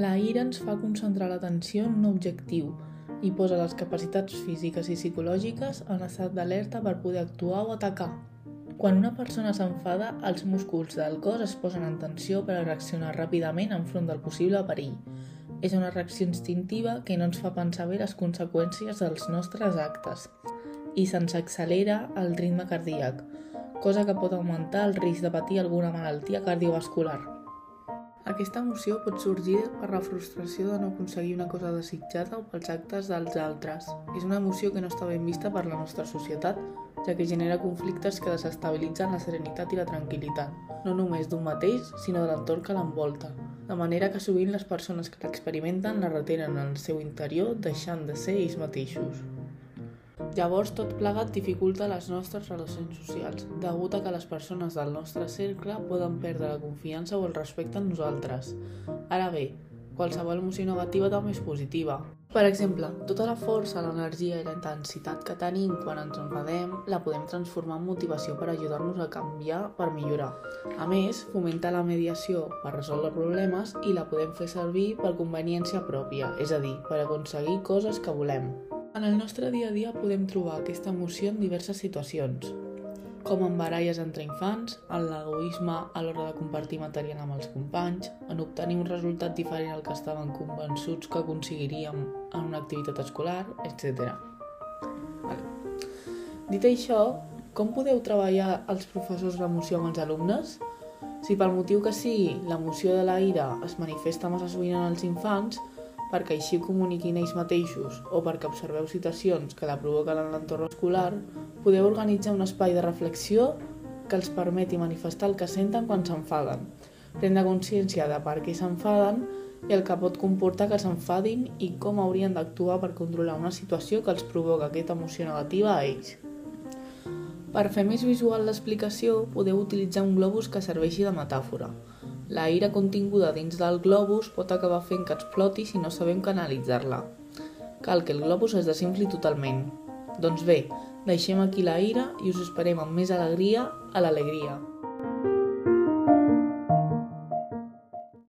La ira ens fa concentrar l'atenció en un objectiu i posa les capacitats físiques i psicològiques en estat d'alerta per poder actuar o atacar. Quan una persona s'enfada, els músculs del cos es posen en tensió per a reaccionar ràpidament enfront del possible perill. És una reacció instintiva que no ens fa pensar bé les conseqüències dels nostres actes i se'ns accelera el ritme cardíac, cosa que pot augmentar el risc de patir alguna malaltia cardiovascular. Aquesta emoció pot sorgir per la frustració de no aconseguir una cosa desitjada o pels actes dels altres. És una emoció que no està ben vista per la nostra societat, ja que genera conflictes que desestabilitzen la serenitat i la tranquil·litat, no només d'un mateix, sinó de l'entorn que l'envolta, de manera que sovint les persones que l'experimenten la retenen en el seu interior deixant de ser ells mateixos. Llavors tot plegat dificulta les nostres relacions socials, degut a que les persones del nostre cercle poden perdre la confiança o el respecte en nosaltres. Ara bé, qualsevol emoció negativa també és positiva. Per exemple, tota la força, l'energia i la intensitat que tenim quan ens enfadem la podem transformar en motivació per ajudar-nos a canviar per millorar. A més, fomenta la mediació per resoldre problemes i la podem fer servir per conveniència pròpia, és a dir, per aconseguir coses que volem. En el nostre dia a dia podem trobar aquesta emoció en diverses situacions, com en baralles entre infants, en l'egoisme a l'hora de compartir material amb els companys, en obtenir un resultat diferent al que estaven convençuts que aconseguiríem en una activitat escolar, etc. Vale. Dit això, com podeu treballar els professors l'emoció amb els alumnes? Si pel motiu que sigui l'emoció de la ira es manifesta massa sovint en els infants, perquè així comuniquin ells mateixos o perquè observeu situacions que la provoquen en l'entorn escolar, podeu organitzar un espai de reflexió que els permeti manifestar el que senten quan s'enfaden, prendre consciència de per què s'enfaden i el que pot comportar que s'enfadin i com haurien d'actuar per controlar una situació que els provoca aquesta emoció negativa a ells. Per fer més visual l'explicació, podeu utilitzar un globus que serveixi de metàfora. La ira continguda dins del globus pot acabar fent que exploti si no sabem canalitzar-la. Cal que el globus es desinfli totalment. Doncs bé, deixem aquí la ira i us esperem amb més alegria a l'alegria.